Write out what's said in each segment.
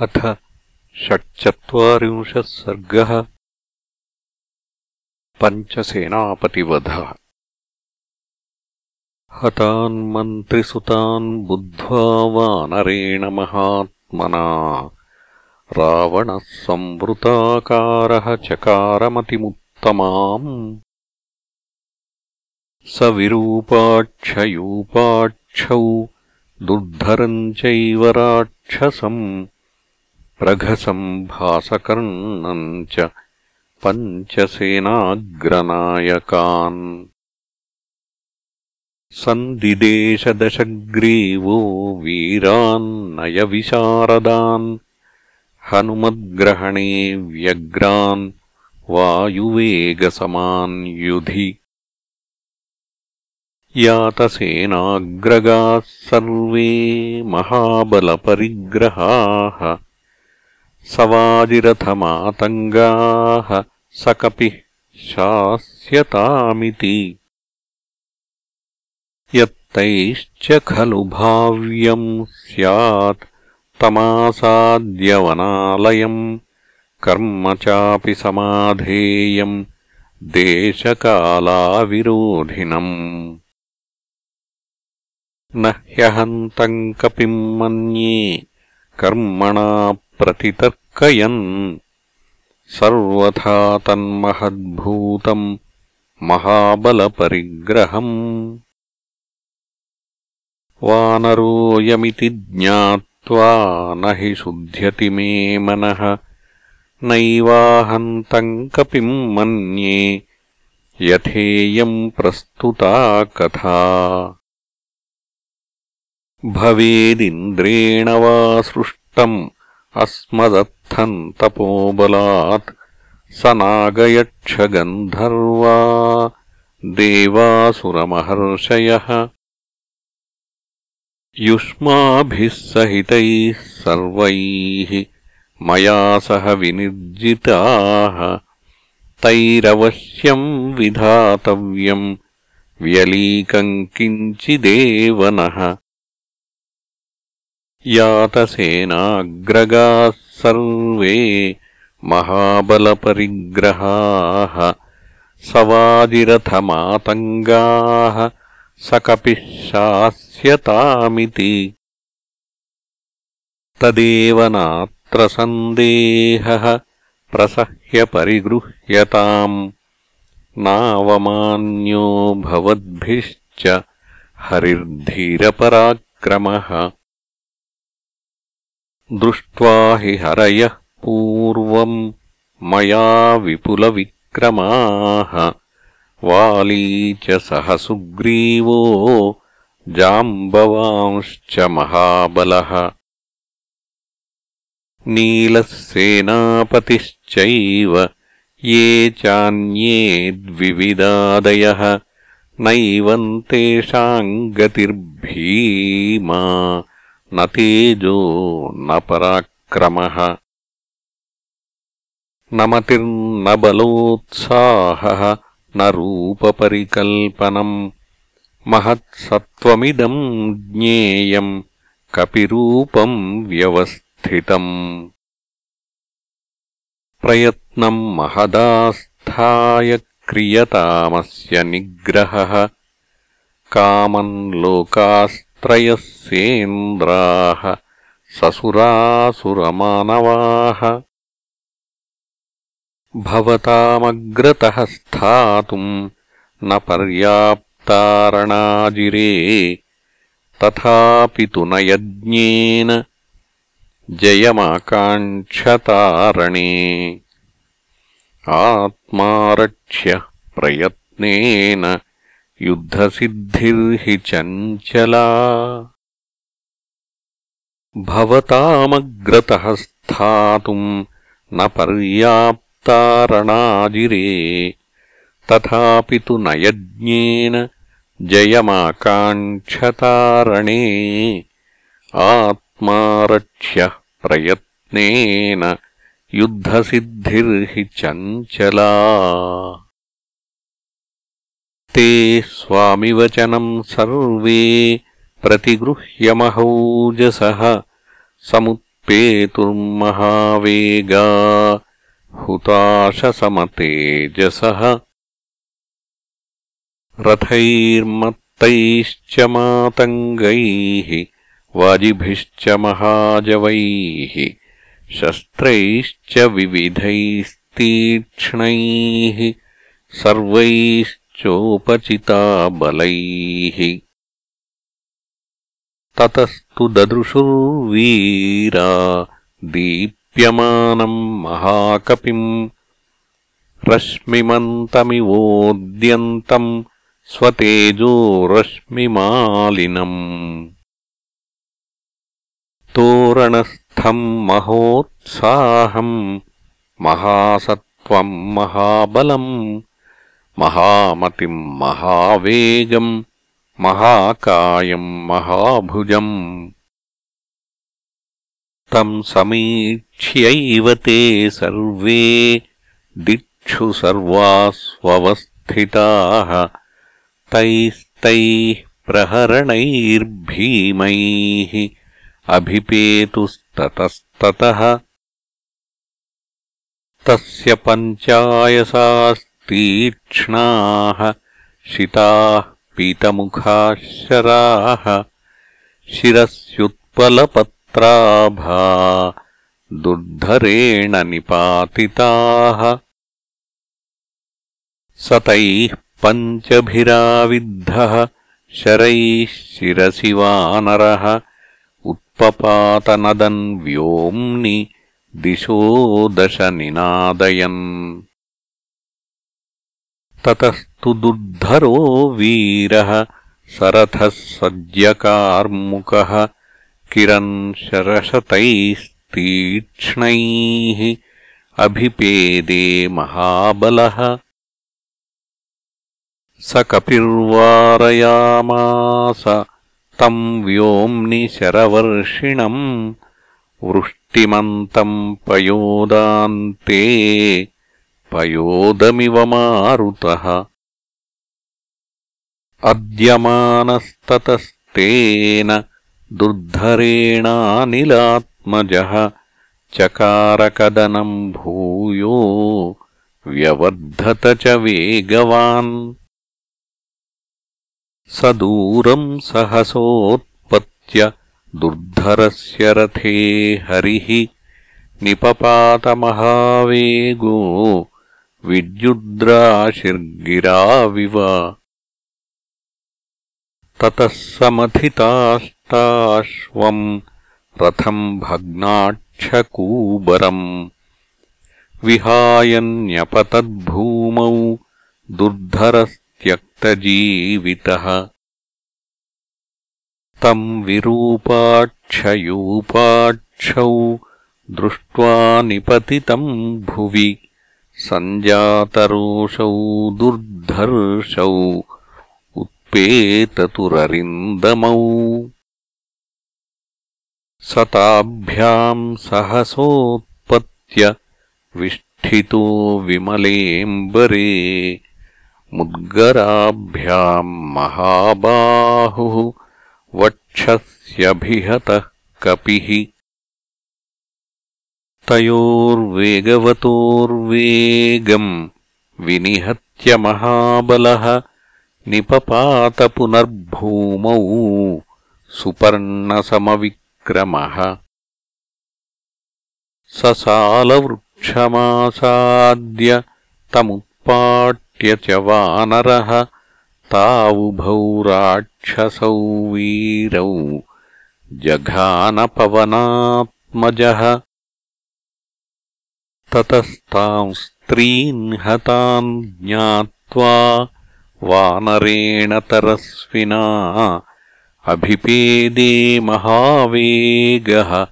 अथ षट्चत्वारिंशः सर्गः पञ्चसेनापतिवधः। हतान्मन्त्रिसुतान् बुद्ध्वा वानरेण महात्मना। रावणः संवृताकारः चकारमतिमुत्तमाम्। स विरूपाक्षयूपाक्षौ दुर्धरम् चैव राक्षसम् प्रघसम् भासकर्णम् च पञ्चसेनाग्रनायकान्। सन्दिदेशदशग्रीवो वीरान्नयविशारदान् हनुमद्ग्रहणे व्यग्रान् वायुवेगसमान् युधि। यातसेनाग्रगाः सर्वे महाबलपरिग्रहाः सवाजिरथमातङ्गाः स कपिः शास्यतामिति। यत्तैश्च खलु भाव्यम् स्यात् तमासाद्यवनालयम् कर्म चापि समाधेयम् देशकालाविरोधिनम्। न ह्यहन्तम् कपिम् मन्ये कर्मणा प्रतितर्कयन्। सर्वथा तन्महद्भूतम् महाबलपरिग्रहम्। वानरोऽयमिति ज्ञात्वा न हि शुध्यति मे मनः। नैवाहन्तम् कपिम् मन्ये यथेयम् प्रस्तुता कथा। भवेदिन्द्रेण वा सृष्टम् अस्मदत्थम् तपोबलात् स नागयक्षगन्धर्वा देवासुरमहर्षयः युष्माभिः सहितैः सर्वैः मया सह विनिर्जिताः तैरवश्यम् विधातव्यम् व्यलीकम् किञ्चिदेव नः यातसेनाग्रगाः सर्वे महाबलपरिग्रहाः सवाजिरथमातङ्गाः स कपिः शास्यतामिति तदेव नात्र सन्देहः प्रसह्य परिगृह्यताम् नावमान्यो भवद्भिश्च हरिर्धीरपराक्रमः दृष्ट्वा हि हरयः पूर्वम् मया विपुलविक्रमाः। वाली च सह सुग्रीवो जाम्बवांश्च महाबलः। नीलः सेनापतिश्चैव ये चान्ये द्विविदादयः नैवम् तेषाम् गतिर्भीमा न तेजो न पराक्रमः। न मतिर्न बलोत्साहः न रूपपरिकल्पनम्। महत्सत्त्वमिदम् ज्ञेयम् कपिरूपम् व्यवस्थितम्। प्रयत्नम् महदास्थाय क्रियतामस्य निग्रहः। कामम् लोकास् त्रयस्येन्द्राः ससुरासुरमानवाः। भवतामग्रतः स्थातुम् न पर्याप्तारणाजिरे तथापि तु न यज्ञेन जयमाकाङ्क्षतारणे। आत्मारक्ष्य प्रयत्नेन युद्धसिद्धिर्हि चञ्चला भवतामग्रतः स्थातुम् न पर्याप्तारणाजिरे तथापि तु न यज्ञेन जयमाकाङ्क्षतारणे आत्मारक्ष्यः प्रयत्नेन युद्धसिद्धिर्हि चञ्चला ते स्वामिवचनम् सर्वे प्रतिगृह्यमहौजसः समुत्थितास्तदा पेतुर्महावेगा हुताशसमतेजसः। रथैर्मत्तैश्च मातङ्गैः वाजिभिश्च महाजवैः शस्त्रैश्च विविधैस्तीक्ष्णैः सर्वैश्चोपचिता बलैः ततस्तु ददृशुर्वीरा दीप्यमानम् महाकपिम् रश्मिमन्तमिवोद्यन्तम् स्वतेजो रश्मिमालिनम् तोरणस्थम् महोत्साहम् महासत्त्वम् महाबलम् महामतिम् महावेगम् महाकायम् महाभुजम्। तम् समीक्ष्यैव ते सर्वे दिक्षु सर्वास्वस्थिताः। तैस्तैः प्रहरणैर्भीमैः अभिपेतुस्ततस्ततः। तस्य पञ्चायसास्तीक्ष्णाः शिताः पीतमुखाः शराः शिरस्युत्पलपत्राभा दुर्धरेण निपातिताः। स तैः पञ्चभिराविद्धः शरैः शिरसि वानरः उत्पपातनदन् व्योम्नि दिशो दश निनादयन् ततस्तु दुर्धरो वीरः सरथः सज्जकार्मुकः किरन् शरशतैस्तीक्ष्णैः अभिपेदे महाबलः। स कपिर्वारयामास तम् व्योम्नि शरवर्षिणम् वृष्टिमन्तम् पयोदान्ते पयोदमिव मारुतः अद्यमानस्ततस्तेन दुर्धरेणानिलात्मजः चकारकदनम् भूयो व्यवर्धत च वेगवान्। स दूरम् सहसोत्पत्य दुर्धरस्य रथे हरिः निपपातमहावेगो विद्युद्राशिर्गिराविव। ततः समथिताष्टाश्वम् रथम् भग्नाक्षकूबरम्। विहायन्यपतद्भूमौ दुर्धरस्त्यक्तजीवितः। तम् विरूपाक्षयूपाक्षौ दृष्ट्वा निपतितम् भुवि सञ्जातरोषौ दुर्धर्षौ उत्पेततुररिन्दमौ। सताभ्याम् सहसोत्पत्य विष्ठितो विमलेऽम्बरे मुद्गराभ्याम् महाबाहुः वक्षस्यभिहतः कपिः तयोर्वेगवतोर्वेगम् विनिहत्य महाबलः निपपातपुनर्भूमौ सुपर्णसमविक्रमः। ससालवृक्षमासाद्य तमुत्पाट्य च वानरः तावुभौ राक्षसौ वीरौ जघानपवनात्मजः ततस्ताम् स्त्रीन् हतान् ज्ञात्वा वानरेण तरस्विना। अभिपेदे महावेगः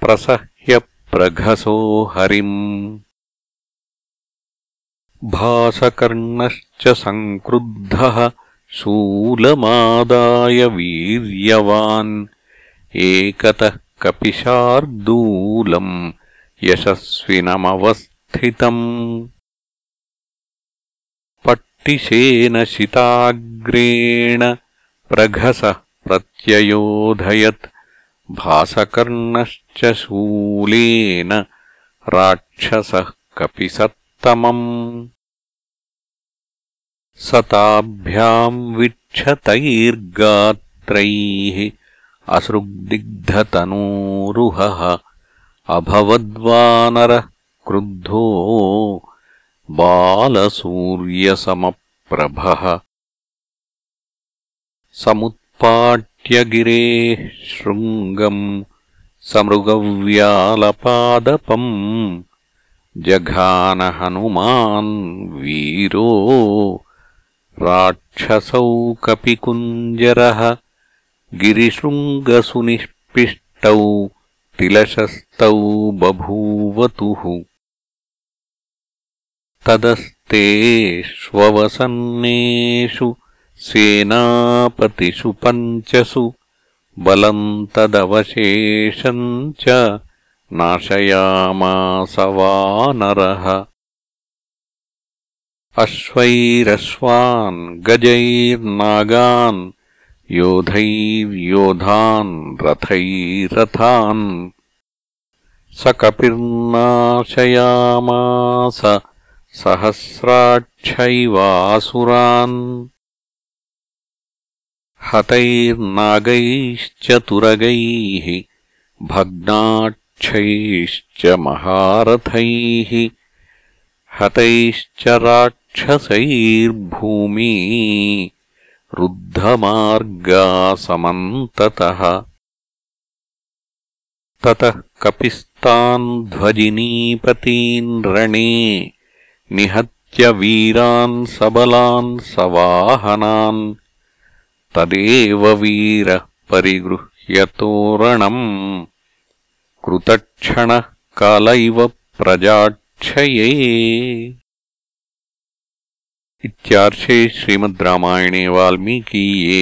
प्रसह्यप्रघसो हरिम्। भासकर्णश्च सङ्क्रुद्धः शूलमादाय वीर्यवान्। एकतः कपिशार्दूलम् यशस्विनमवस्थितम्। पट्टिशेन शिताग्रेण प्रघसः प्रत्ययोधयत्। भासकर्णश्च शूलेन राक्षसः कपिसत्तमम्। सताभ्याम् विक्षतैर्गात्रैः असृग्दिग्धतनूरुहः अभवद्वानरः क्रुद्धो बालसूर्यसमप्रभः। समुत्पाट्यगिरेः शृङ्गम् समृगव्यालपादपम् जघानहनुमान् वीरो राक्षसौ कपिकुञ्जरः गिरिशृङ्गसुनिष्पिष्टौ तिलशस्तौ बभूवतुः। तदस्तेष्ववसन्नेषु सेनापतिषु पञ्चसु बलम् तदवशेषम् च नाशयामास वानरः। अश्वैरश्वान् गजैर्नागान् योधैर्योधान् रथैरथान्। स कपिर्नाशयामास सहस्राक्षैवासुरान्। हतैर्नागैश्चतुरगैः भग्नाक्षैश्च महारथैः। हतैश्च राक्षसैर्भूमि रुद्धमार्गासमन्ततः। ततः कपिस्तान् ध्वजिनीपतीन् रणे निहत्य वीरान् सबलान् सवाहनान्। तदेव वीरः परिगृह्य तोरणम्। कृतक्षणः काल इव प्रजाक्षये इत्यार्षे श्रीमद् रामायणे वाल्मीकीये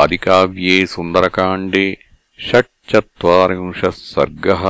आदिकाव्ये सुन्दरकाण्डे षट्चत्वारिंशः सर्गः